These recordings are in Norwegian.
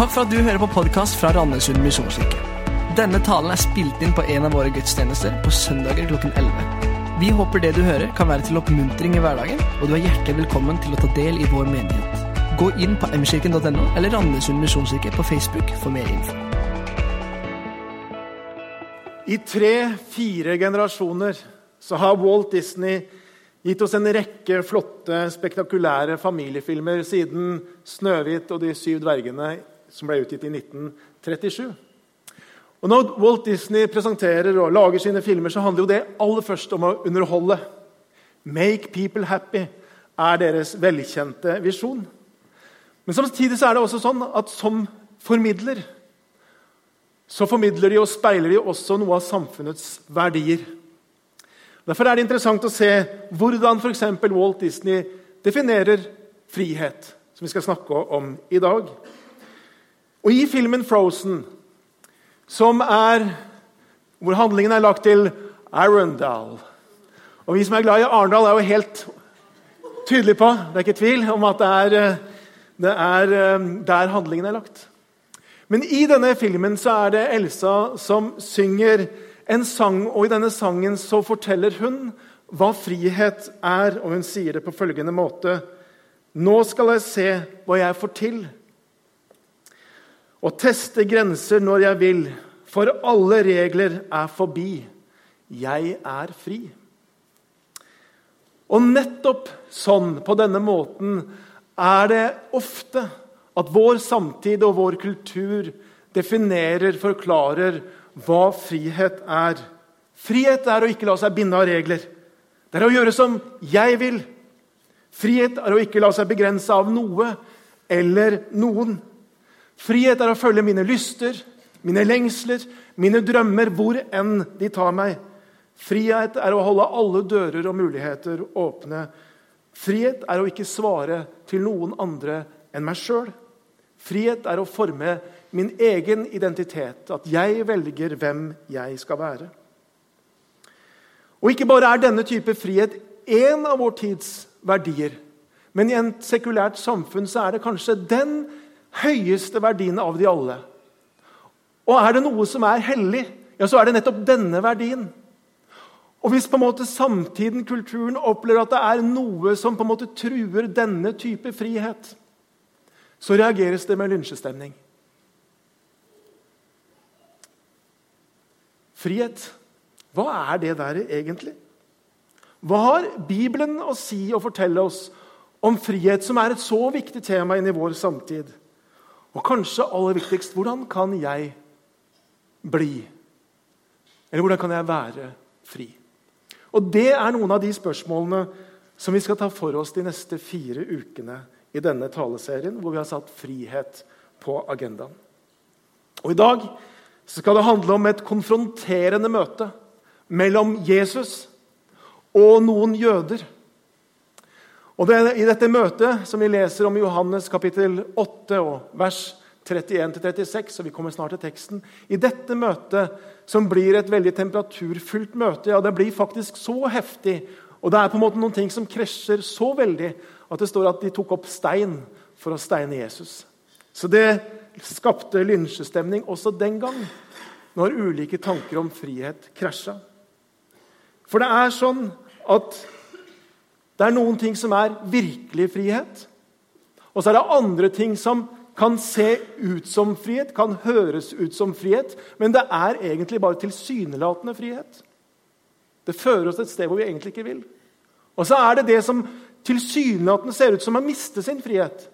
Takk for at du hører på podkast fra Randesund misjonskirke. Denne talen er spilt inn på en av våre gudstjenester på søndager klokken 11. Vi håper det du hører, kan være til oppmuntring i hverdagen, og du er hjertelig velkommen til å ta del i vår menighet. Gå inn på mkirken.no eller Randesund misjonskirke på Facebook for mer info. I tre-fire generasjoner så har Walt Disney gitt oss en rekke flotte, spektakulære familiefilmer siden 'Snøhvit og de syv dvergene', som ble utgitt i 1937. Og Når Walt Disney presenterer og lager sine filmer, så handler jo det aller først om å underholde. 'Make people happy' er deres velkjente visjon. Men samtidig så er det også sånn at som formidler så formidler de og speiler de også noe av samfunnets verdier. Derfor er det interessant å se hvordan f.eks. Walt Disney definerer frihet, som vi skal snakke om i dag. Og I filmen 'Frozen', er, hvor handlingen er lagt til Arendal Og Vi som er glad i Arendal, er jo helt tydelige på det er ikke tvil om at det er, det er der handlingen er lagt. Men i denne filmen så er det Elsa som synger en sang, og i denne sangen så forteller hun hva frihet er, og hun sier det på følgende måte. Nå skal jeg se hva jeg får til, og teste grenser når jeg vil, for alle regler er forbi. Jeg er fri. Og nettopp sånn, på denne måten, er det ofte at vår samtid og vår kultur definerer, forklarer hva frihet er. Frihet er å ikke la seg binde av regler. Det er å gjøre som jeg vil. Frihet er å ikke la seg begrense av noe eller noen. Frihet er å følge mine lyster, mine lengsler, mine drømmer, hvor enn de tar meg. Frihet er å holde alle dører og muligheter åpne. Frihet er å ikke svare til noen andre enn meg sjøl. Frihet er å forme min egen identitet, at jeg velger hvem jeg skal være. Og Ikke bare er denne type frihet én av vår tids verdier, men i en sekulært samfunn så er det kanskje den høyeste verdien av de alle. Og er det noe som er hellig, ja, så er det nettopp denne verdien. Og Hvis på en måte samtiden, kulturen, opplever at det er noe som på en måte truer denne type frihet, så reageres det med lynsjestemning. Frihet, hva er det der egentlig? Hva har Bibelen å si og fortelle oss om frihet, som er et så viktig tema inn i vår samtid? Og kanskje aller viktigst hvordan kan jeg bli? Eller hvordan kan jeg være fri? Og Det er noen av de spørsmålene som vi skal ta for oss de neste fire ukene i denne taleserien, hvor vi har satt frihet på agendaen. Og I dag skal det handle om et konfronterende møte mellom Jesus og noen jøder. Og det er I dette møtet som vi leser om i Johannes kapittel 8 og vers 31-36, og vi kommer snart til teksten, I dette møtet, som blir et veldig temperaturfullt møte, ja, det blir faktisk så heftig, og det er på en måte noen ting som krasjer så veldig at det står at de tok opp stein for å steine Jesus. Så det skapte lynsjestemning også den gang, når ulike tanker om frihet krasja. For det er sånn at det er noen ting som er virkelig frihet. Og så er det andre ting som kan se ut som frihet, kan høres ut som frihet, men det er egentlig bare tilsynelatende frihet. Det fører oss et sted hvor vi egentlig ikke vil. Og så er det det som tilsynelatende ser ut som å miste sin frihet,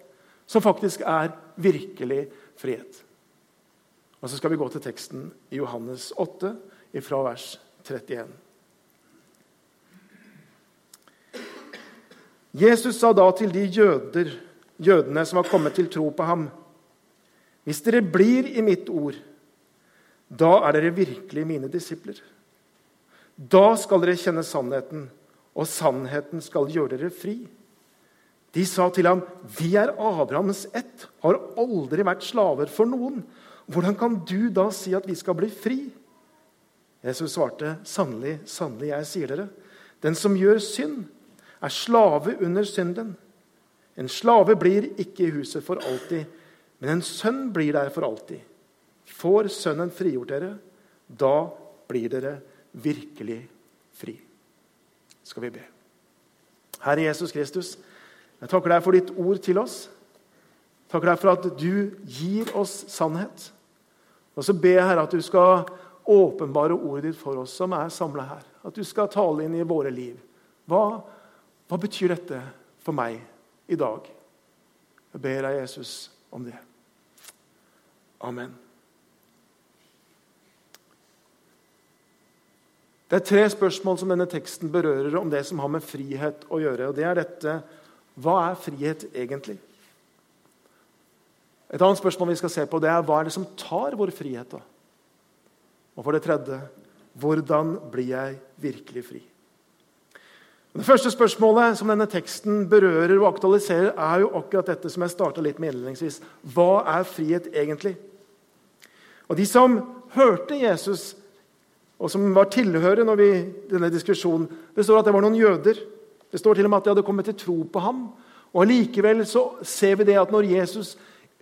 som faktisk er virkelig frihet. Og Så skal vi gå til teksten i Johannes 8, fra vers 31. Jesus sa da til de jøder, jødene som var kommet til tro på ham.: Hvis dere blir i mitt ord, da er dere virkelig mine disipler. Da skal dere kjenne sannheten, og sannheten skal gjøre dere fri. De sa til ham, 'Vi er Abrahams ett, har aldri vært slaver for noen.' 'Hvordan kan du da si at vi skal bli fri?' Jesus svarte, 'Sannelig, sannelig, jeg sier dere:" 'Den som gjør synd, er slave under synden.' 'En slave blir ikke i huset for alltid, Men en sønn blir der for alltid. Får Sønnen frigjort dere, da blir dere virkelig fri. Skal vi be. Herre Jesus Kristus, jeg takker deg for ditt ord til oss. Jeg takker deg for at du gir oss sannhet. Og så ber jeg Herre at du skal åpenbare ordet ditt for oss som er samla her. At du skal tale inn i våre liv. Hva, hva betyr dette for meg i dag? Jeg ber deg, Jesus, om det. Amen. Det er tre spørsmål som denne teksten berører om det som har med frihet å gjøre. og det er dette Hva er frihet egentlig? Et annet spørsmål vi skal se på, det er hva er det som tar vår frihet? da? Og for det tredje hvordan blir jeg virkelig fri? Det første spørsmålet som denne teksten berører og aktualiserer, er jo akkurat dette som jeg starta litt med innledningsvis. Hva er frihet egentlig? Og De som hørte Jesus, og som var tilhørere når vi, denne diskusjonen, det står at det var noen jøder. Det står til og med at de hadde kommet til tro på ham. Og Likevel så ser vi det at når Jesus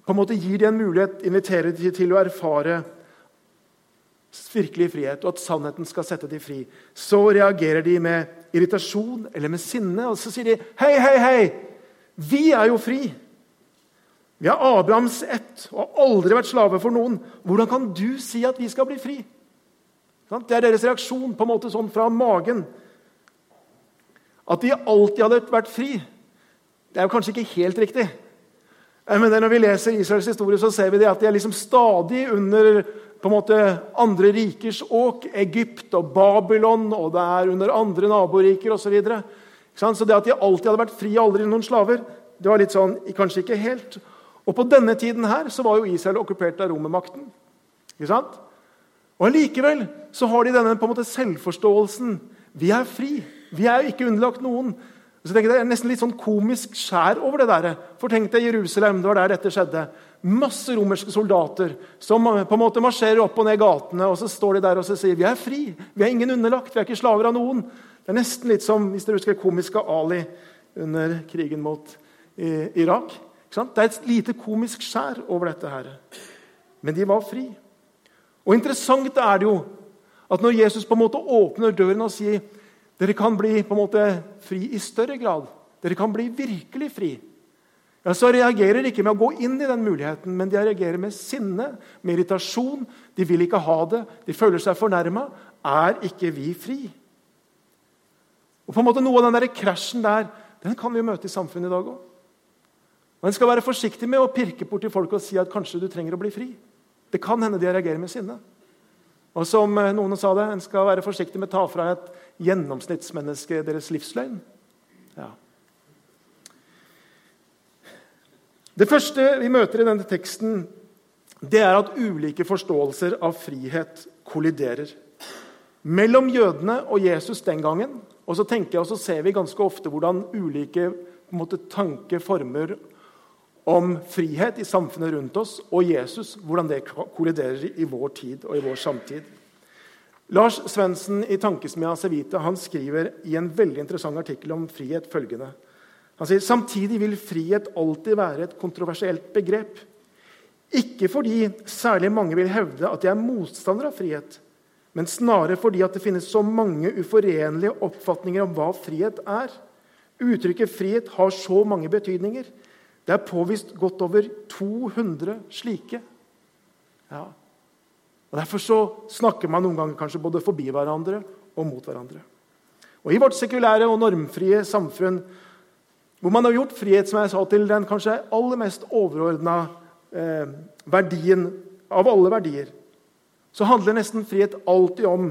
på en måte gir dem en mulighet, inviterer dem til å erfare virkelig frihet, og at sannheten skal sette dem fri, så reagerer de med irritasjon eller med sinne. Og så sier de, 'Hei, hei, hei! Vi er jo fri!' Vi er Abrahams ett og har aldri vært slave for noen. Hvordan kan du si at vi skal bli fri? Det er deres reaksjon på en måte sånn fra magen. At de alltid hadde vært fri, det er jo kanskje ikke helt riktig. Men når vi leser Israels historie, så ser vi det at de er liksom stadig under på en måte andre rikers åk. Egypt og Babylon, og det er under andre naboriker osv. Så, så det at de alltid hadde vært fri og aldri noen slaver, det var litt sånn, kanskje ikke helt. Og på denne tiden her så var jo Israel okkupert av romermakten. Ikke sant? Og Allikevel så har de denne på en måte selvforståelsen. Vi er fri. Vi er jo ikke underlagt noen. Så tenker jeg, Det er nesten litt sånn komisk skjær over det der. For tenk deg Jerusalem, det var der dette skjedde. Masse romerske soldater som på en måte marsjerer opp og ned gatene. og Så står de der og sier vi er fri, vi er ingen underlagt, vi er ikke slaver av noen. Det er nesten litt som hvis dere husker komiske Ali under krigen mot Irak. Det er et lite komisk skjær over dette. her. Men de var fri. Og Interessant er det jo at når Jesus på en måte åpner døren og sier dere kan bli på en måte fri i større grad. Dere kan bli virkelig fri. Ja, så reagerer de ikke med å gå inn i den muligheten, men de reagerer med sinne, med irritasjon. De vil ikke ha det, de føler seg fornærma. Er ikke vi fri? Og på en måte Noe av den der krasjen der den kan vi jo møte i samfunnet i dag òg. En skal være forsiktig med å pirke bort til folk og si at kanskje du trenger å bli fri. Det kan hende de reagerer med sinne. Og som eh, noen sa det, En skal være forsiktig med å ta fra et gjennomsnittsmenneske deres livsløgn. Ja. Det første vi møter i denne teksten, det er at ulike forståelser av frihet kolliderer. Mellom jødene og Jesus den gangen og så tenker jeg, og så ser vi ganske ofte hvordan ulike måte, tankeformer om frihet i samfunnet rundt oss og Jesus, hvordan det kolliderer i vår tid og i vår samtid. Lars Svendsen i Tankesmia Civita han skriver i en veldig interessant artikkel om frihet følgende. Han sier samtidig vil frihet alltid være et kontroversielt begrep. Ikke fordi særlig mange vil hevde at de er motstandere av frihet, men snarere fordi at det finnes så mange uforenlige oppfatninger om hva frihet er. Uttrykket 'frihet' har så mange betydninger. Det er påvist godt over 200 slike. Ja. Og Derfor så snakker man noen ganger kanskje både forbi hverandre og mot hverandre. Og I vårt sekulære og normfrie samfunn, hvor man har gjort frihet som jeg sa, til den kanskje aller mest overordna eh, verdien av alle verdier, så handler nesten frihet alltid om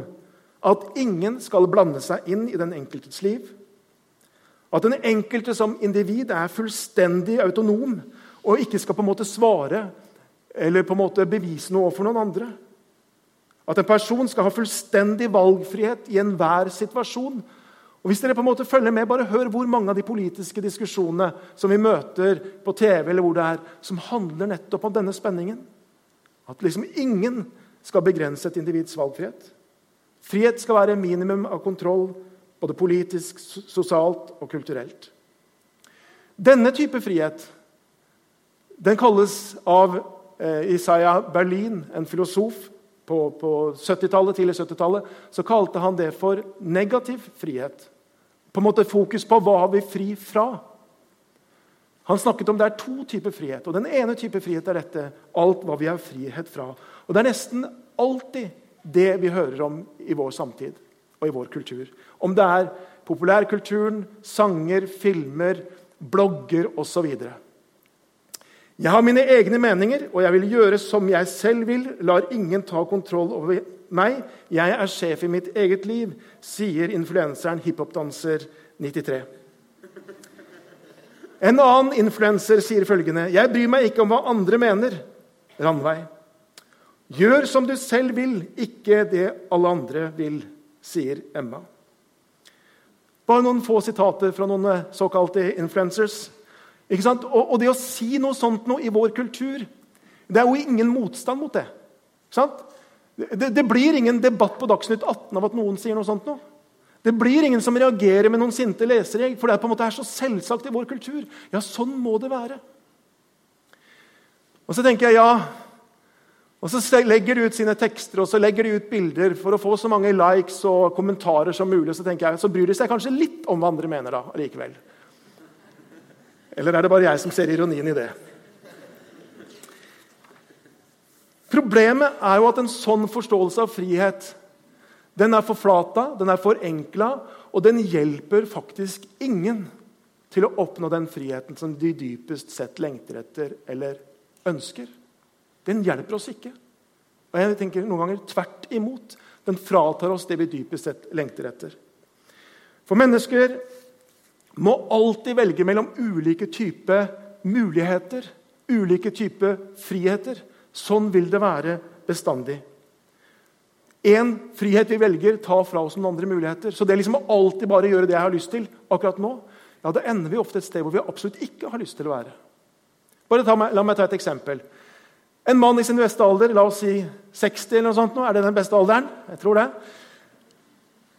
at ingen skal blande seg inn i den enkeltes liv. At den enkelte som individ er fullstendig autonom og ikke skal på en måte svare eller på en måte bevise noe for noen andre. At en person skal ha fullstendig valgfrihet i enhver situasjon. Og hvis dere på en måte følger med, bare Hør hvor mange av de politiske diskusjonene som vi møter på TV, eller hvor det er, som handler nettopp om denne spenningen. At liksom ingen skal begrense et individs valgfrihet. Frihet skal være minimum av kontroll både politisk, sosialt og kulturelt. Denne type frihet Den kalles av eh, Isaiah Berlin, en filosof på, på 70-tallet, tidlig 70-tallet, så kalte han det for negativ frihet. På en måte fokus på hva vi er fri fra. Han snakket om det er to typer frihet. og Den ene type frihet er dette. Alt hva vi har frihet fra. Og Det er nesten alltid det vi hører om i vår samtid og i vår kultur. Om det er populærkulturen, sanger, filmer, blogger osv. Jeg har mine egne meninger, og jeg vil gjøre som jeg selv vil. Lar ingen ta kontroll over meg. Jeg er sjef i mitt eget liv, sier influenseren hiphopdanser 93. En annen influenser sier følgende.: Jeg bryr meg ikke om hva andre mener. Ranveig. Gjør som du selv vil, ikke det alle andre vil, sier Emma. Bare noen få sitater fra noen eh, såkalte influencers. Og, og, det å si noe sånt noe i vår kultur Det er jo ingen motstand mot det. Ikke Det, det, blir ingen debatt på Dagsnytt 18 av at noen sier noe sånt noe. Det blir ingen som reagerer med noen sinte lesere, for det er på en måte så selvsagt i vår kultur. Ja, sånn må det være. Og så tenker jeg ja, og så legger de ut sine tekster og så legger de ut bilder for å få så mange likes og kommentarer som mulig. Så tenker jeg, så bryr de seg kanskje litt om hva andre mener da, likevel. Eller er det bare jeg som ser ironien i det? Problemet er jo at en sånn forståelse av frihet den er forflata, den er forenkla, og den hjelper faktisk ingen til å oppnå den friheten som de dypest sett lengter etter eller ønsker. Den hjelper oss ikke. Og jeg tenker noen ganger tvert imot. Den fratar oss det vi dypest sett lengter etter. For mennesker må alltid velge mellom ulike typer muligheter, ulike typer friheter. Sånn vil det være bestandig. Én frihet vi velger, tar fra oss noen andre muligheter. Så det liksom å alltid bare gjøre det jeg har lyst til akkurat nå, ja, da ender vi ofte et sted hvor vi absolutt ikke har lyst til å være. Bare meg, La meg ta et eksempel. En mann i sin beste alder, la oss si 60 eller noe sånt, nå, er det den beste alderen? Jeg tror det.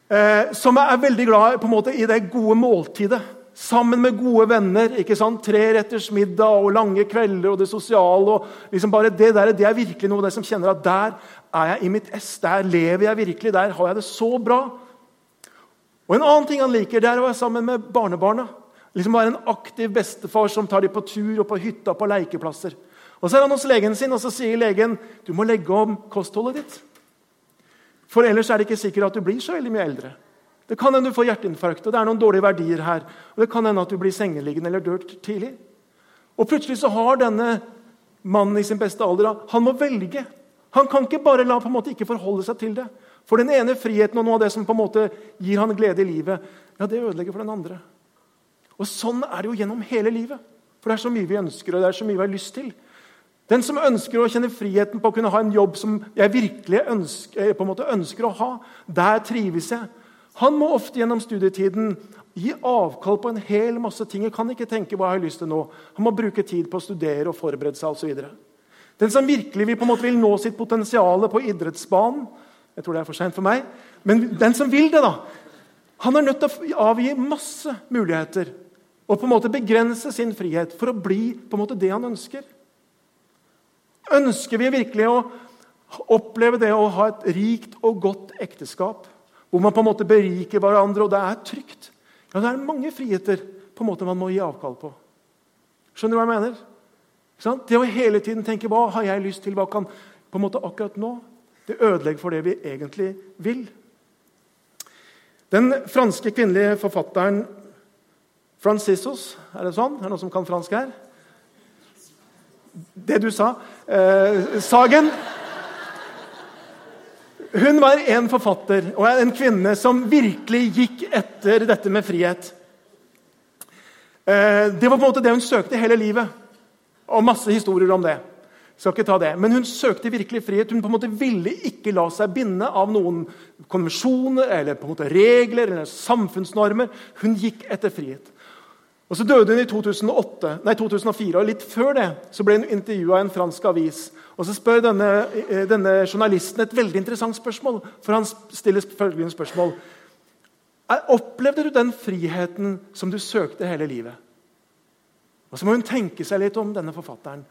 Eh, som er veldig glad måte, i det gode måltidet. Sammen med gode venner. ikke sant? Treretters middag og lange kvelder og det sosiale. og liksom bare Det der, det er virkelig noe det som kjenner at der er jeg i mitt ess. Der lever jeg virkelig. Der har jeg det så bra. Og En annen ting han liker, det er å være sammen med barnebarna. Liksom Være en aktiv bestefar som tar dem på tur og på hytta på lekeplasser. Og Så er han hos legen sin, og så sier legen du må legge om kostholdet ditt. For ellers er det ikke sikkert at du blir så veldig mye eldre. Det kan hende du får hjerteinfarkt, og det er noen dårlige verdier her. Og det kan hende at du blir sengeliggende eller dør tidlig. Og plutselig så har denne mannen i sin beste alder han må velge. Han kan ikke bare la på en måte ikke forholde seg til det. For den ene friheten og noe av det som på en måte gir han glede i livet, ja, det ødelegger for den andre. Og Sånn er det jo gjennom hele livet. For det er så mye vi ønsker og det er så mye vi har lyst til. Den som ønsker å kjenne friheten på å kunne ha en jobb som jeg virkelig ønsker, på en måte ønsker å ha, der trives jeg. Han må ofte gjennom studietiden gi avkall på en hel masse ting. Jeg kan ikke tenke hva jeg har lyst til nå. Han må bruke tid på å studere og forberede seg osv. Den som virkelig vil, på en måte vil nå sitt potensial på idrettsbanen Jeg tror det er for seint for meg. Men den som vil det, da, han er nødt til å avgi masse muligheter og på en måte begrense sin frihet for å bli på en måte det han ønsker. Ønsker vi virkelig å oppleve det å ha et rikt og godt ekteskap, hvor man på en måte beriker hverandre, og det er trygt, ja, det er mange friheter på en måte man må gi avkall på. Skjønner du hva jeg mener? Det å hele tiden tenke 'hva har jeg lyst til', hva kan på en måte akkurat nå, det ødelegger for det vi egentlig vil. Den franske kvinnelige forfatteren Franciscus Er det sånn? Er det noen som kan fransk her? Det du sa. Eh, Sagen Hun var en forfatter og en kvinne som virkelig gikk etter dette med frihet. Eh, det var på en måte det hun søkte hele livet. Og masse historier om det. Skal ikke ta det. Men hun søkte virkelig frihet. Hun på en måte ville ikke la seg binde av noen konvensjoner eller på en måte regler eller samfunnsnormer. Hun gikk etter frihet. Og Så døde hun i 2008, nei, 2004, og litt før det så ble hun intervjua i en fransk avis. Og Så spør denne, eh, denne, journalisten et veldig interessant spørsmål. For Han stiller følgende spørsmål. Opplevde du den friheten som du søkte hele livet? Og Så må hun tenke seg litt om, denne forfatteren.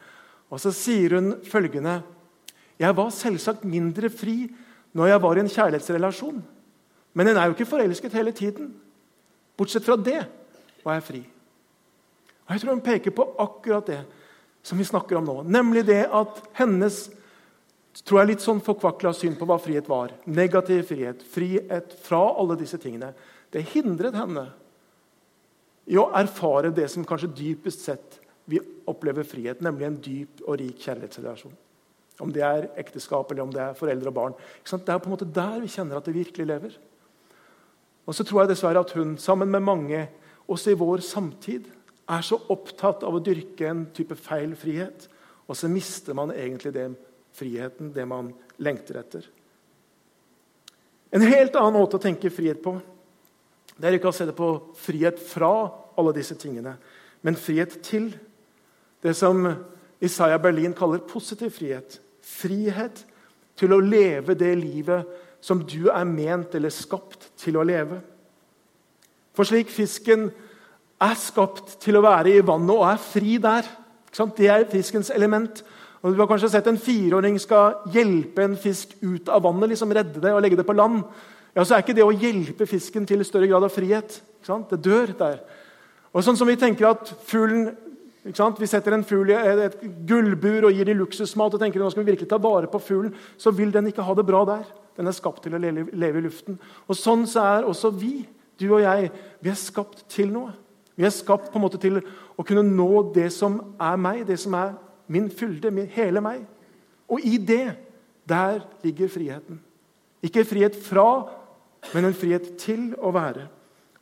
Og så sier hun følgende Jeg var selvsagt mindre fri når jeg var i en kjærlighetsrelasjon. Men en er jo ikke forelsket hele tiden. Bortsett fra det var jeg fri. Og Jeg tror hun peker på akkurat det som vi snakker om nå. Nemlig det at hennes tror jeg litt sånn forkvakla syn på hva frihet var. Negativ frihet. Frihet fra alle disse tingene. Det hindret henne i å erfare det som kanskje dypest sett vi opplever frihet, nemlig en dyp og rik kjærlighetsrelasjon. Om det er ekteskap eller om det er foreldre og barn. Det er på en måte der vi kjenner at det virkelig lever. Og så tror jeg dessverre at hun, sammen med mange, også i vår samtid, er så opptatt av å dyrke en type feil frihet. Og så mister man egentlig den friheten, det man lengter etter. En helt annen måte å tenke frihet på det er ikke å se det på frihet fra alle disse tingene, men frihet til. Det som Isaiah Berlin kaller positiv frihet. Frihet til å leve det livet som du er ment eller skapt til å leve. For slik fisken er skapt til å være i vannet og er fri der Det er fiskens element. Og Du har kanskje sett en fireåring skal hjelpe en fisk ut av vannet, liksom redde det og legge det på land. Ja, Så er ikke det å hjelpe fisken til større grad av frihet. Det dør der. Og sånn som Vi tenker at fuglen vi setter en fugl i et gullbur og gir dem luksusmat og tenker nå skal vi virkelig ta vare på fuglen, så vil den ikke ha det bra der. Den er skapt til å leve i luften. Og Sånn så er også vi, du og jeg, vi er skapt til noe. Vi er skapt på en måte til å kunne nå det som er meg, det som er min fylde, min, hele meg. Og i det, der ligger friheten. Ikke frihet fra, men en frihet til å være.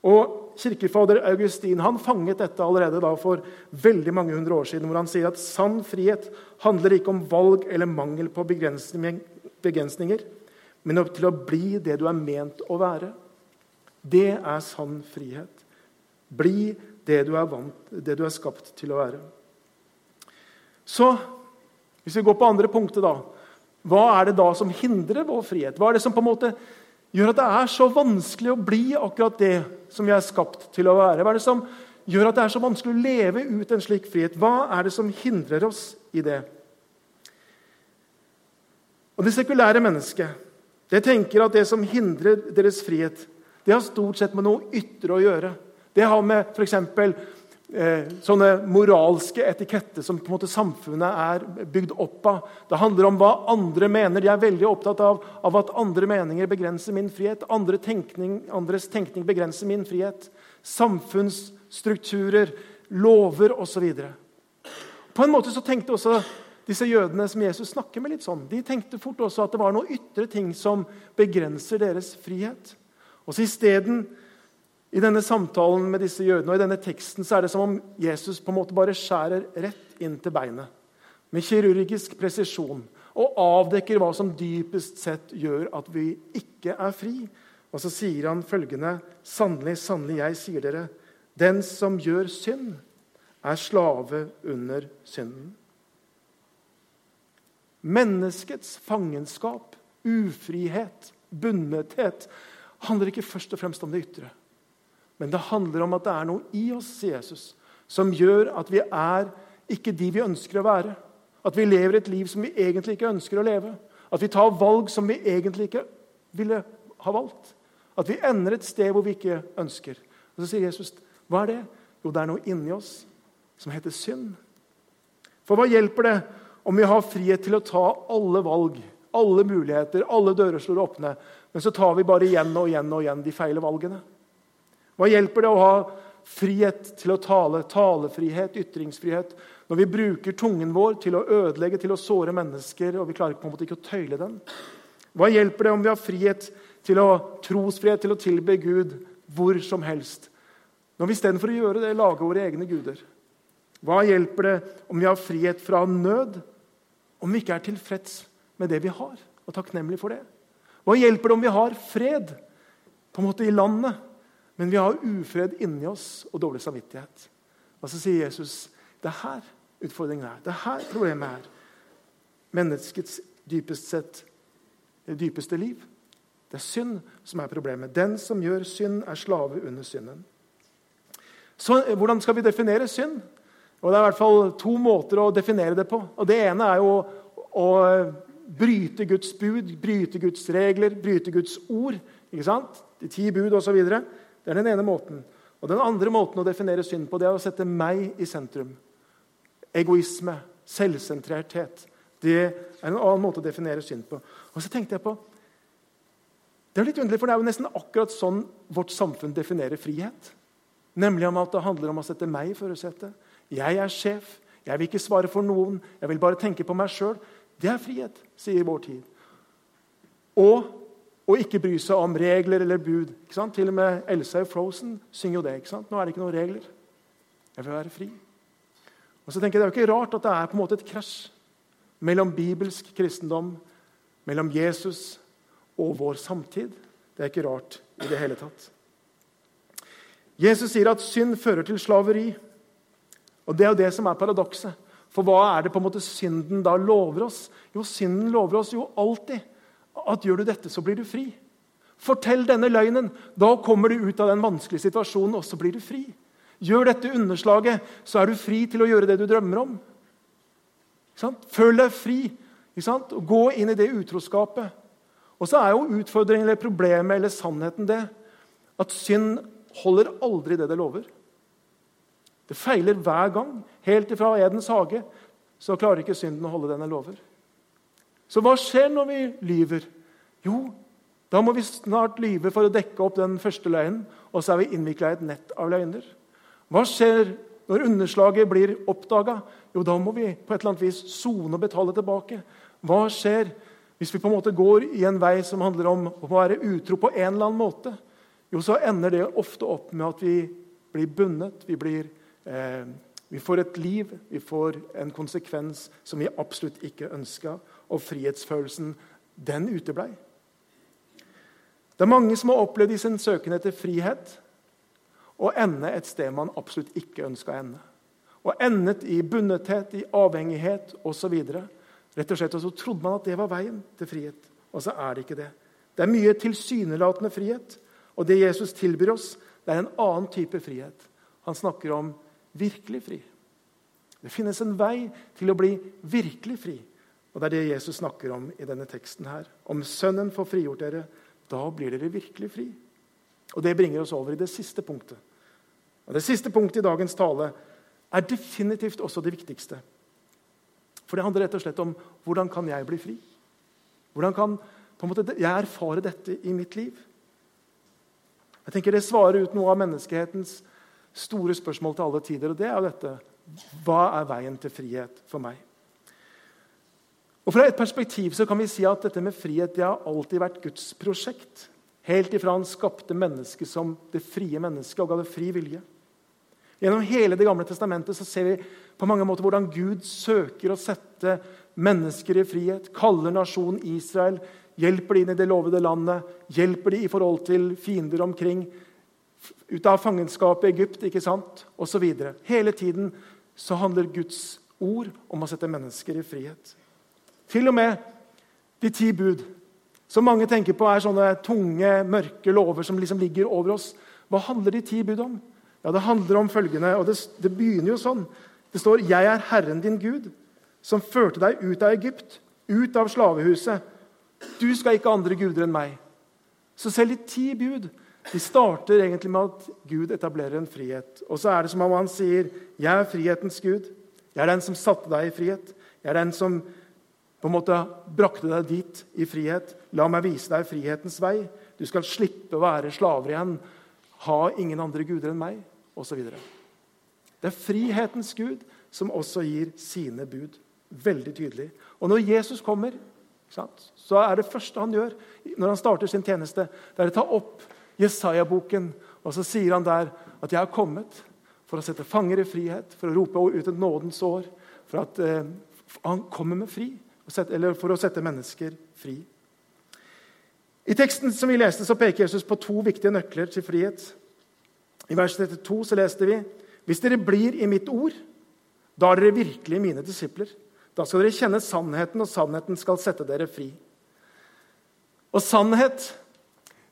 Og Kirkefader Augustin han fanget dette allerede da for veldig mange hundre år siden, hvor han sier at sann frihet handler ikke om valg eller mangel på begrensninger, men til å bli det du er ment å være. Det er sann frihet. Bli det du er, vant, det du er skapt til å være. Så hvis vi går på andre punktet, da Hva er det da som hindrer vår frihet? Hva er det som på en måte gjør at det er så vanskelig å bli akkurat det som vi er skapt til å være? Hva er det som gjør at det er så vanskelig å leve ut en slik frihet? Hva er det som hindrer oss i det? Og Det sekulære mennesket det tenker at det som hindrer deres frihet, det har stort sett med noe ytre å gjøre. Det har med f.eks. Eh, sånne moralske etiketter som på en måte samfunnet er bygd opp av. Det handler om hva andre mener. De er veldig opptatt av, av at andre meninger begrenser min frihet. Andre tenkning, andres tenkning begrenser min frihet. Samfunnsstrukturer, lover osv. På en måte så tenkte også disse jødene som Jesus snakker med, litt sånn, de tenkte fort også at det var noen ytre ting som begrenser deres frihet. Og så isteden i denne samtalen med disse jødene og i denne teksten så er det som om Jesus på en måte bare skjærer rett inn til beinet med kirurgisk presisjon og avdekker hva som dypest sett gjør at vi ikke er fri. Og så sier han følgende.: Sannelig, sannelig, jeg sier dere, den som gjør synd, er slave under synden. Menneskets fangenskap, ufrihet, bundethet handler ikke først og fremst om det ytre. Men det handler om at det er noe i oss, sier Jesus, som gjør at vi er ikke de vi ønsker å være. At vi lever et liv som vi egentlig ikke ønsker å leve. At vi tar valg som vi egentlig ikke ville ha valgt. At vi ender et sted hvor vi ikke ønsker. Og Så sier Jesus, hva er det? Jo, det er noe inni oss som heter synd. For hva hjelper det om vi har frihet til å ta alle valg, alle muligheter, alle dører slår åpne, men så tar vi bare igjen og igjen og igjen de feile valgene? Hva hjelper det å ha frihet til å tale, talefrihet, ytringsfrihet, når vi bruker tungen vår til å ødelegge, til å såre mennesker, og vi klarer på en måte ikke å tøyle den? Hva hjelper det om vi har frihet til å trosfrihet til å tilbe Gud hvor som helst, når vi istedenfor å gjøre det, lager våre egne guder? Hva hjelper det om vi har frihet fra nød, om vi ikke er tilfreds med det vi har, og takknemlig for det? Hva hjelper det om vi har fred på en måte i landet, men vi har ufred inni oss og dårlig samvittighet. Og så sier Jesus det er her utfordringen er. Det er her problemet er. Menneskets dypest sett dypeste liv. Det er synd som er problemet. Den som gjør synd, er slave under synden. Så Hvordan skal vi definere synd? Og Det er i hvert fall to måter å definere det på. Og Det ene er jo å bryte Guds bud, bryte Guds regler, bryte Guds ord. ikke sant? De ti bud osv. Det er den ene måten. Og Den andre måten å definere synd på det er å sette meg i sentrum. Egoisme, selvsentrerthet. Det er en annen måte å definere synd på. Og så tenkte jeg på, Det er litt underlig, for det er jo nesten akkurat sånn vårt samfunn definerer frihet. Nemlig om at det handler om å sette meg i førersetet. Jeg er sjef. Jeg vil ikke svare for noen. Jeg vil bare tenke på meg sjøl. Det er frihet, sier vår tid. Og å ikke bry seg om regler eller bud. Til og med Elsa i Frozen synger jo det. Nå er det ikke noen regler. Jeg vil være fri. Og så tenker jeg Det er jo ikke rart at det er på en måte et krasj mellom bibelsk kristendom, mellom Jesus og vår samtid. Det er ikke rart i det hele tatt. Jesus sier at synd fører til slaveri. Og Det er jo det som er paradokset. For hva er det på en måte synden da lover oss? Jo, synden lover oss jo alltid at gjør du dette, så blir du fri. Fortell denne løgnen. Da kommer du ut av den vanskelige situasjonen, og så blir du fri. Gjør dette underslaget, så er du fri til å gjøre det du drømmer om. Føl deg fri. Og gå inn i det utroskapet. Og så er jo utfordringen eller problemet eller sannheten det at synd holder aldri det det lover. Det feiler hver gang. Helt ifra Edens hage så klarer ikke synden å holde denne lover. Så hva skjer når vi lyver? Jo, da må vi snart lyve for å dekke opp den første løgnen, og så er vi innvikla i et nett av løgner. Hva skjer når underslaget blir oppdaga? Jo, da må vi på et eller annet vis sone og betale tilbake. Hva skjer hvis vi på en måte går i en vei som handler om å være utro på en eller annen måte? Jo, så ender det ofte opp med at vi blir bundet, vi blir Eh, vi får et liv, vi får en konsekvens som vi absolutt ikke ønska. Og frihetsfølelsen, den uteblei. Det er mange som har opplevd i sin søken etter frihet å ende et sted man absolutt ikke ønska å ende. Og endet i bundethet, i avhengighet osv. Rett og slett, og så trodde man at det var veien til frihet. Og så er det ikke det. Det er mye tilsynelatende frihet. Og det Jesus tilbyr oss, det er en annen type frihet. Han snakker om virkelig fri. Det finnes en vei til å bli virkelig fri. Og Det er det Jesus snakker om i denne teksten. her. Om Sønnen får frigjort dere, da blir dere virkelig fri. Og Det bringer oss over i det siste punktet. Og Det siste punktet i dagens tale er definitivt også det viktigste. For det handler rett og slett om hvordan kan jeg bli fri? Hvordan kan måte, jeg erfare dette i mitt liv? Jeg tenker Det svarer ut noe av menneskehetens store spørsmål til alle tider. Og det er jo dette Hva er veien til frihet for meg? Og Fra et perspektiv så kan vi si at dette med frihet det har alltid vært Guds prosjekt. Helt ifra han skapte mennesket som det frie mennesket og ga det fri vilje. Gjennom hele Det gamle testamentet så ser vi på mange måter hvordan Gud søker å sette mennesker i frihet, kaller nasjonen Israel, hjelper de inn i det lovede landet, hjelper de i forhold til fiender omkring, ut av fangenskapet i Egypt ikke sant? videre. Hele tiden så handler Guds ord om å sette mennesker i frihet. Til og med de ti bud, som mange tenker på er sånne tunge, mørke lover som liksom ligger over oss. Hva handler de ti bud om? Ja, Det handler om følgende, og det, det begynner jo sånn. Det står 'Jeg er Herren din Gud, som førte deg ut av Egypt, ut av slavehuset.' 'Du skal ikke ha andre guder enn meg.' Så selv de ti bud de starter egentlig med at Gud etablerer en frihet. Og så er det som om han sier, 'Jeg er frihetens Gud. Jeg er den som satte deg i frihet.' 'Jeg er den som på en måte brakte deg dit i frihet.' 'La meg vise deg frihetens vei. Du skal slippe å være slaver igjen.' 'Ha ingen andre guder enn meg.' Osv. Det er frihetens Gud som også gir sine bud. Veldig tydelig. Og når Jesus kommer, så er det første han gjør når han starter sin tjeneste, det er å ta opp Jesaja-boken. Og så sier han der at 'jeg har kommet for å sette fanger i frihet', for å rope ut et nådens år. For at eh, han kommer med fri, eller for å sette mennesker fri. I teksten som vi leste, så peker Jesus på to viktige nøkler til frihet. I vers 32 så leste vi hvis dere blir i mitt ord, da er dere virkelig mine disipler. Da skal dere kjenne sannheten, og sannheten skal sette dere fri. Og sannhet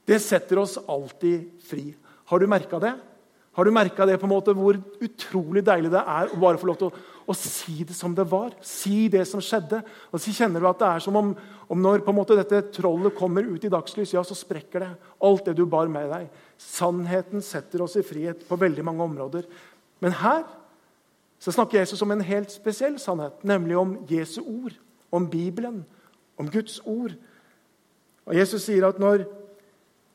det setter oss alltid fri. Har du merka det? Har du merka det på en måte hvor utrolig deilig det er å bare få lov til å, å, si det som det var? Si det som skjedde. Og så kjenner du at det er som om, om når måte dette trollet kommer ut i dagslys, ja, så sprekker det. Alt det du bar med deg. Sannheten setter oss i frihet på veldig mange områder. Men her så snakker Jesus om en helt spesiell sannhet, nemlig om Jesu ord, om Bibelen, om Guds ord. Og Jesus sier at når,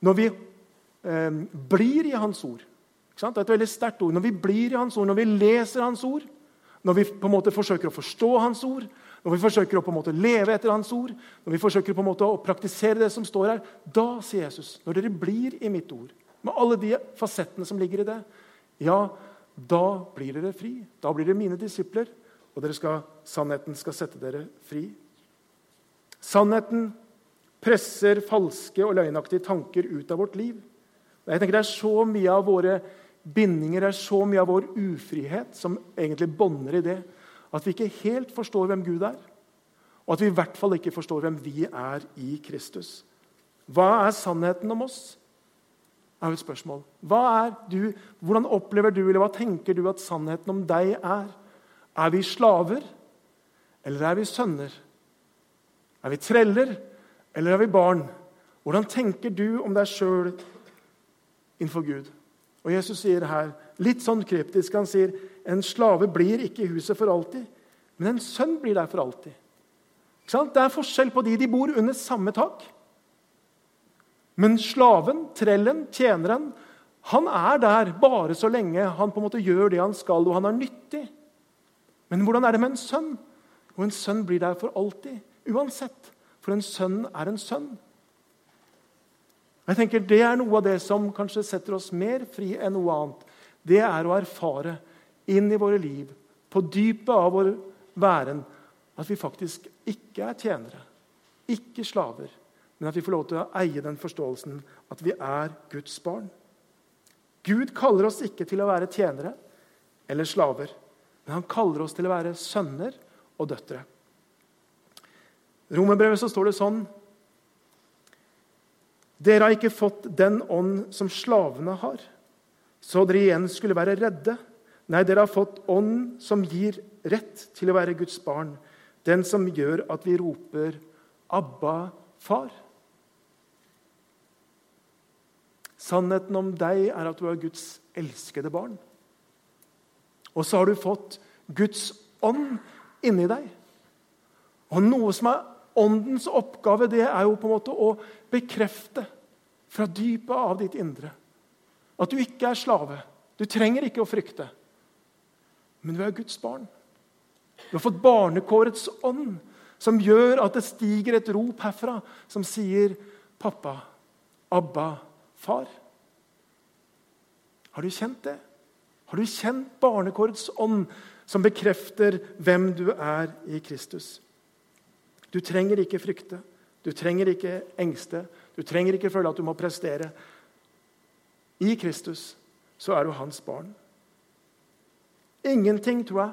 når vi eh, blir i Hans ord det er et veldig sterkt ord. Når vi blir i Hans ord, når vi leser Hans ord, når vi på en måte forsøker å forstå Hans ord, når vi forsøker å på en måte leve etter Hans ord, når vi forsøker på en måte å praktisere det som står her, da sier Jesus, når dere blir i mitt ord, med alle de fasettene som ligger i det, ja, da blir dere fri. Da blir dere mine disipler, og skal, sannheten skal sette dere fri. Sannheten presser falske og løgnaktige tanker ut av vårt liv. Jeg tenker Det er så mye av våre bindinger, er så mye av vår ufrihet som egentlig bånder i det at vi ikke helt forstår hvem Gud er, og at vi i hvert fall ikke forstår hvem vi er i Kristus. Hva er sannheten om oss? er jo et spørsmål. Hva er du, Hvordan opplever du, eller hva tenker du at sannheten om deg er? Er vi slaver, eller er vi sønner? Er vi treller, eller er vi barn? Hvordan tenker du om deg sjøl innenfor Gud? Og Jesus sier her, litt sånn kryptisk, han sier en slave blir ikke i huset for alltid, men en sønn blir der for alltid. Det er forskjell på de de bor under samme tak. Men slaven, trellen, tjeneren, han er der bare så lenge han på en måte gjør det han skal, og han er nyttig. Men hvordan er det med en sønn? Og en sønn blir der for alltid. Uansett. For en sønn er en sønn. Jeg tenker Det er noe av det som kanskje setter oss mer fri enn noe annet. Det er å erfare inn i våre liv, på dypet av vår væren, at vi faktisk ikke er tjenere, ikke slaver, men at vi får lov til å eie den forståelsen at vi er Guds barn. Gud kaller oss ikke til å være tjenere eller slaver, men han kaller oss til å være sønner og døtre. I Romerbrevet så står det sånn dere har ikke fått den ånd som slavene har, så dere igjen skulle være redde. Nei, dere har fått ånd som gir rett til å være Guds barn, den som gjør at vi roper 'Abba, far'. Sannheten om deg er at du er Guds elskede barn. Og så har du fått Guds ånd inni deg. Og noe som er Åndens oppgave det er jo på en måte å bekrefte fra dypet av ditt indre at du ikke er slave. Du trenger ikke å frykte. Men du er Guds barn. Du har fått barnekårets ånd, som gjør at det stiger et rop herfra som sier 'Pappa, Abba, far'. Har du kjent det? Har du kjent barnekårets ånd, som bekrefter hvem du er i Kristus? Du trenger ikke frykte, du trenger ikke engste, du trenger ikke føle at du må prestere. I Kristus så er du hans barn. Ingenting, tror jeg,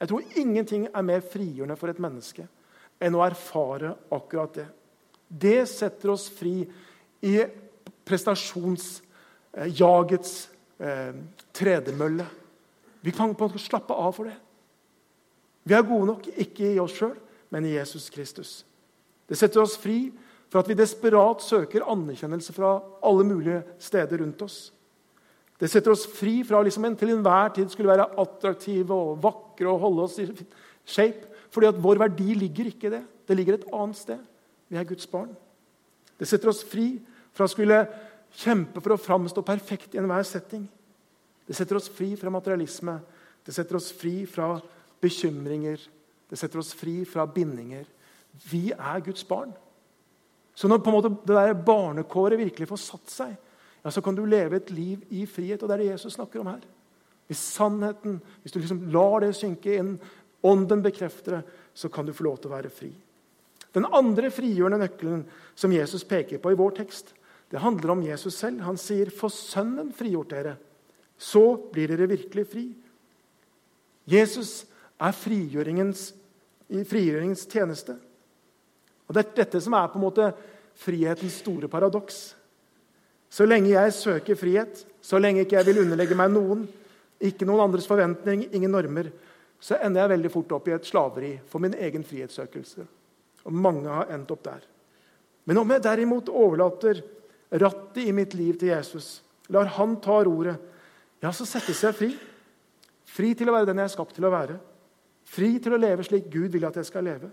jeg tror ingenting er mer frigjørende for et menneske enn å erfare akkurat det. Det setter oss fri i prestasjonsjagets eh, tredemølle. Vi kan slappe av for det. Vi er gode nok, ikke i oss sjøl, men i Jesus Kristus. Det setter oss fri for at vi desperat søker anerkjennelse fra alle mulige steder rundt oss. Det setter oss fri fra liksom en til enhver tid skulle være attraktive og vakre og holde oss i shape. Fordi at vår verdi ligger ikke i det. Det ligger et annet sted. Vi er Guds barn. Det setter oss fri fra å skulle kjempe for å framstå perfekt i enhver setting. Det setter oss fri fra materialisme. Det setter oss fri fra bekymringer det setter oss fri fra bindinger. Vi er Guds barn. Så når på en måte det der barnekåret virkelig får satt seg, ja, så kan du leve et liv i frihet. Og det er det Jesus snakker om her. Hvis sannheten, hvis du liksom lar det synke inn, ånden bekrefter det, så kan du få lov til å være fri. Den andre frigjørende nøkkelen som Jesus peker på i vår tekst, det handler om Jesus selv. Han sier, 'For Sønnen frigjort dere, så blir dere virkelig fri'. Jesus er frigjøringens, frigjøringens tjeneste. Og Det er dette som er på en måte frihetens store paradoks. Så lenge jeg søker frihet, så lenge ikke jeg vil underlegge meg noen, ikke noen andres forventning, ingen normer, så ender jeg veldig fort opp i et slaveri for min egen frihetssøkelse. Og mange har endt opp der. Men om jeg derimot overlater rattet i mitt liv til Jesus, lar han ta roret, ja, så settes jeg fri. Fri til å være den jeg er skapt til å være. Fri til å leve slik Gud vil at jeg skal leve.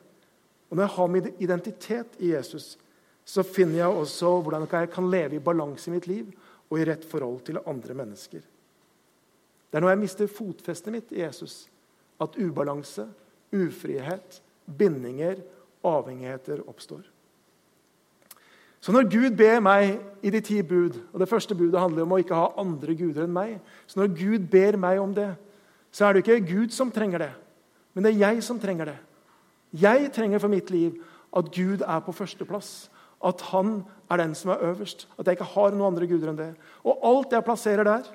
Og Når jeg har min identitet i Jesus, så finner jeg også hvordan jeg kan leve i balanse i mitt liv og i rett forhold til andre mennesker. Det er når jeg mister fotfestet mitt i Jesus, at ubalanse, ufrihet, bindinger, avhengigheter oppstår. Så når Gud ber meg i de ti bud og Det første budet handler om å ikke ha andre guder enn meg. Så når Gud ber meg om det, så er det ikke Gud som trenger det, men det er jeg som trenger det. Jeg trenger for mitt liv at Gud er på førsteplass. At han er den som er øverst. At jeg ikke har noen andre guder enn det. Og alt jeg plasserer der,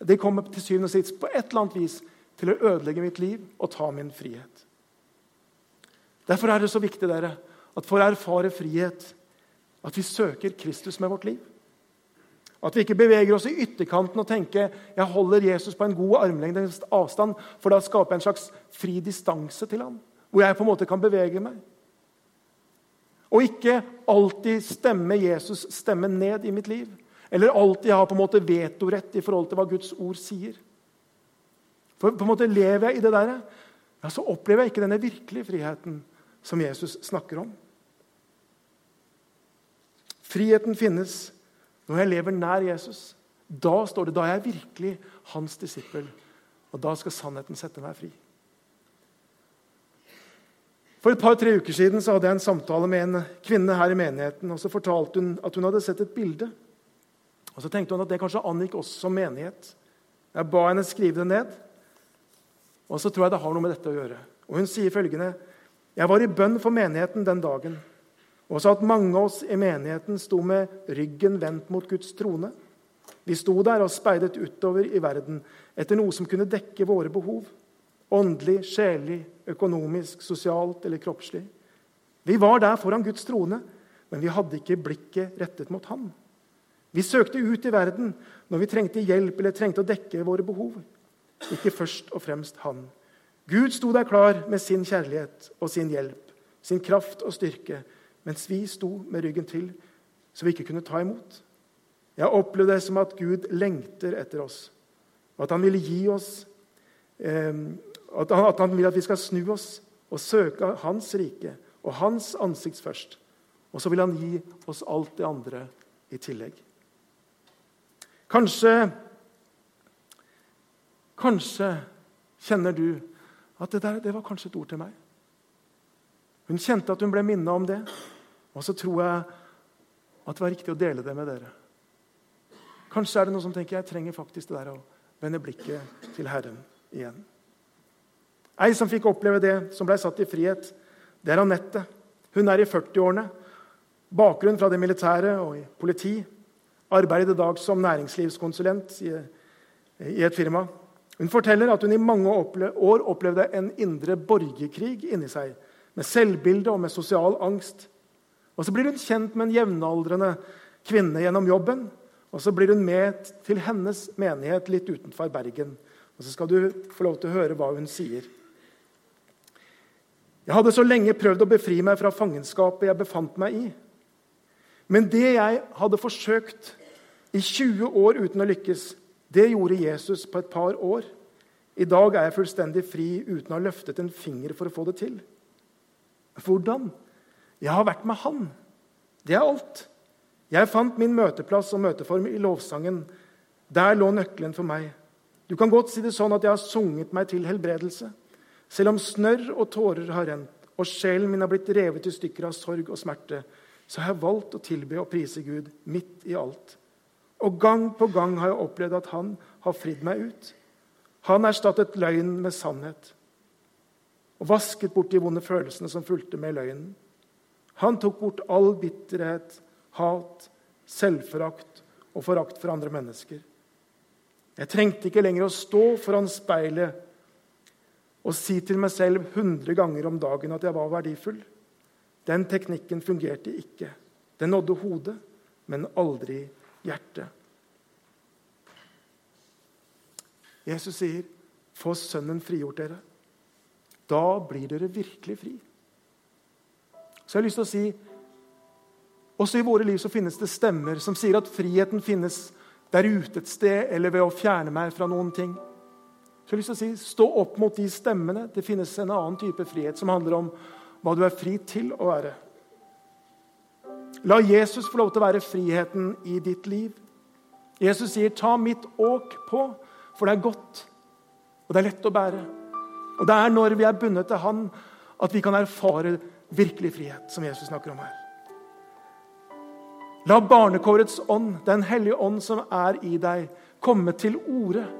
det kommer til syvende og sist på et eller annet vis til å ødelegge mitt liv og ta min frihet. Derfor er det så viktig dere, at for å erfare frihet, at vi søker Kristus med vårt liv. At vi ikke beveger oss i ytterkanten og tenker jeg holder Jesus på en god armlengdes avstand, for da skaper jeg en slags fri distanse til ham, hvor jeg på en måte kan bevege meg. Og ikke alltid stemme Jesus stemme ned i mitt liv. Eller alltid ha på en måte vetorett i forhold til hva Guds ord sier. For på en måte lever jeg i det der, ja, så opplever jeg ikke denne virkelige friheten som Jesus snakker om. Friheten finnes når jeg lever nær Jesus. Da står det, da er jeg virkelig hans disippel. Og da skal sannheten sette meg fri. For et par-tre uker siden så hadde jeg en samtale med en kvinne her i menigheten. og Så fortalte hun at hun hadde sett et bilde. Og Så tenkte hun at det kanskje angikk oss som menighet. Jeg ba henne skrive det ned. Og så tror jeg det har noe med dette å gjøre. Og Hun sier følgende.: Jeg var i bønn for menigheten den dagen og sa at mange av oss i menigheten sto med ryggen vendt mot Guds trone. Vi sto der og speidet utover i verden etter noe som kunne dekke våre behov. Åndelig, sjelelig, økonomisk, sosialt eller kroppslig. Vi var der foran Guds trone, men vi hadde ikke blikket rettet mot Han. Vi søkte ut i verden når vi trengte hjelp eller trengte å dekke våre behov ikke først og fremst han. Gud sto der klar med sin kjærlighet og sin hjelp, sin kraft og styrke, mens vi sto med ryggen til, så vi ikke kunne ta imot. Jeg opplevde det som at Gud lengter etter oss, og at han ville gi oss eh, at, han, at han vil at vi skal snu oss og søke Hans rike og Hans ansikt først. Og så vil han gi oss alt det andre i tillegg. Kanskje Kanskje kjenner du at det der det var kanskje et ord til meg. Hun kjente at hun ble minnet om det, og så tror jeg at det var riktig å dele det med dere. Kanskje er det noen som tenker jeg trenger faktisk det der å vende blikket til Herren igjen. Ei som fikk oppleve det, som ble satt i frihet, det er Anette. Hun er i 40-årene. Bakgrunn fra det militære og i politi. Arbeidet i dag som næringslivskonsulent i, i et firma. Hun forteller at hun i mange år opplevde en indre borgerkrig inni seg, med selvbilde og med sosial angst. Og Så blir hun kjent med en jevnaldrende kvinne gjennom jobben. Og så blir hun med til hennes menighet litt utenfor Bergen. Og Så skal du få lov til å høre hva hun sier. Jeg hadde så lenge prøvd å befri meg fra fangenskapet jeg befant meg i. Men det jeg hadde forsøkt i 20 år uten å lykkes, det gjorde Jesus på et par år. I dag er jeg fullstendig fri uten å ha løftet en finger for å få det til. Hvordan? Jeg har vært med Han. Det er alt. Jeg fant min møteplass og møteform i lovsangen. Der lå nøkkelen for meg. Du kan godt si det sånn at jeg har sunget meg til helbredelse. Selv om snørr og tårer har rent, og sjelen min har blitt revet i stykker av sorg og smerte, så har jeg valgt å tilbe og prise Gud midt i alt. Og gang på gang har jeg opplevd at han har fridd meg ut. Han erstattet løgn med sannhet og vasket bort de vonde følelsene som fulgte med løgnen. Han tok bort all bitterhet, hat, selvforakt og forakt for andre mennesker. Jeg trengte ikke lenger å stå foran speilet og si til meg selv hundre ganger om dagen at jeg var verdifull. Den teknikken fungerte ikke. Den nådde hodet, men aldri hjertet. Jesus sier, 'Få Sønnen frigjort dere'. Da blir dere virkelig fri. Så jeg har lyst til å si også i våre liv så finnes det stemmer som sier at friheten finnes der ute et sted eller ved å fjerne meg fra noen ting. Så jeg har lyst til å si, Stå opp mot de stemmene. Det finnes en annen type frihet som handler om hva du er fri til å være. La Jesus få lov til å være friheten i ditt liv. Jesus sier, 'Ta mitt åk på, for det er godt, og det er lett å bære.' Og Det er når vi er bundet til Han, at vi kan erfare virkelig frihet, som Jesus snakker om her. La barnekårets ånd, Den hellige ånd som er i deg, komme til orde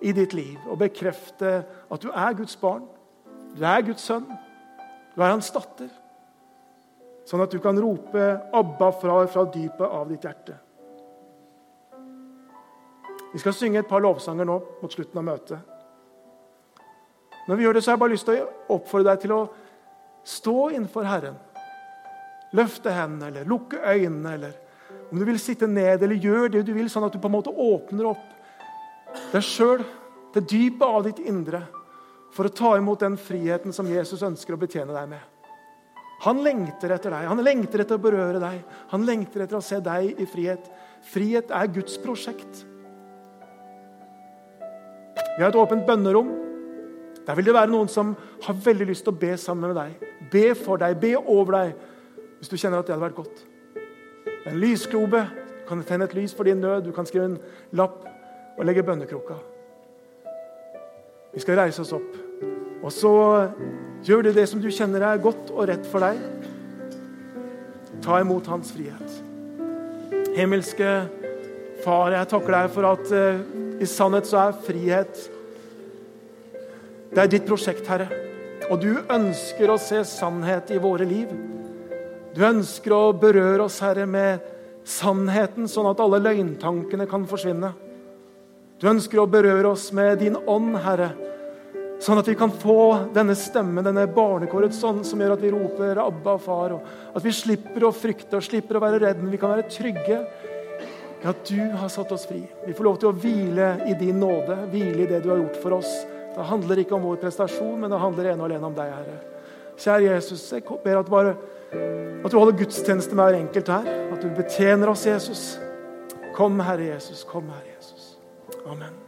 i ditt liv og bekrefte at du er Guds barn, du er Guds sønn, du er hans datter. Sånn at du kan rope 'Abba' fra, fra dypet av ditt hjerte. Vi skal synge et par lovsanger nå mot slutten av møtet. Når vi gjør det, så har jeg bare lyst til å oppfordre deg til å stå innenfor Herren. Løfte hendene eller lukke øynene, eller om du vil sitte ned, eller gjør det du vil, sånn at du på en måte åpner opp deg sjøl, det dypet av ditt indre, for å ta imot den friheten som Jesus ønsker å betjene deg med. Han lengter etter deg, han lengter etter å berøre deg, han lengter etter å se deg i frihet. Frihet er Guds prosjekt. Vi har et åpent bønnerom. Der vil det være noen som har veldig lyst til å be sammen med deg. Be for deg, be over deg, hvis du kjenner at det hadde vært godt. En lysklobe. Du kan tenne et lys for din nød. Du kan skrive en lapp og legge bønnekroka. Vi skal reise oss opp. Og så gjør du det som du kjenner er godt og rett for deg. Ta imot hans frihet. Himmelske Far, jeg takker deg for at uh, i sannhet så er frihet Det er ditt prosjekt, Herre. Og du ønsker å se sannhet i våre liv. Du ønsker å berøre oss, Herre, med sannheten, sånn at alle løgntankene kan forsvinne. Du ønsker å berøre oss med din ånd, Herre, sånn at vi kan få denne stemmen, denne barnekårets ånd, som gjør at vi roper 'Abba, far', og at vi slipper å frykte og slipper å være redde, men vi kan være trygge i at du har satt oss fri. Vi får lov til å hvile i din nåde, hvile i det du har gjort for oss. Det handler ikke om vår prestasjon, men det handler ene og alene om deg, Herre. Kjære Jesus, jeg ber at, bare, at du holder gudstjeneste med hver enkelt her. At du betjener oss, Jesus. Kom, Herre Jesus. Kom, Herre. Amen.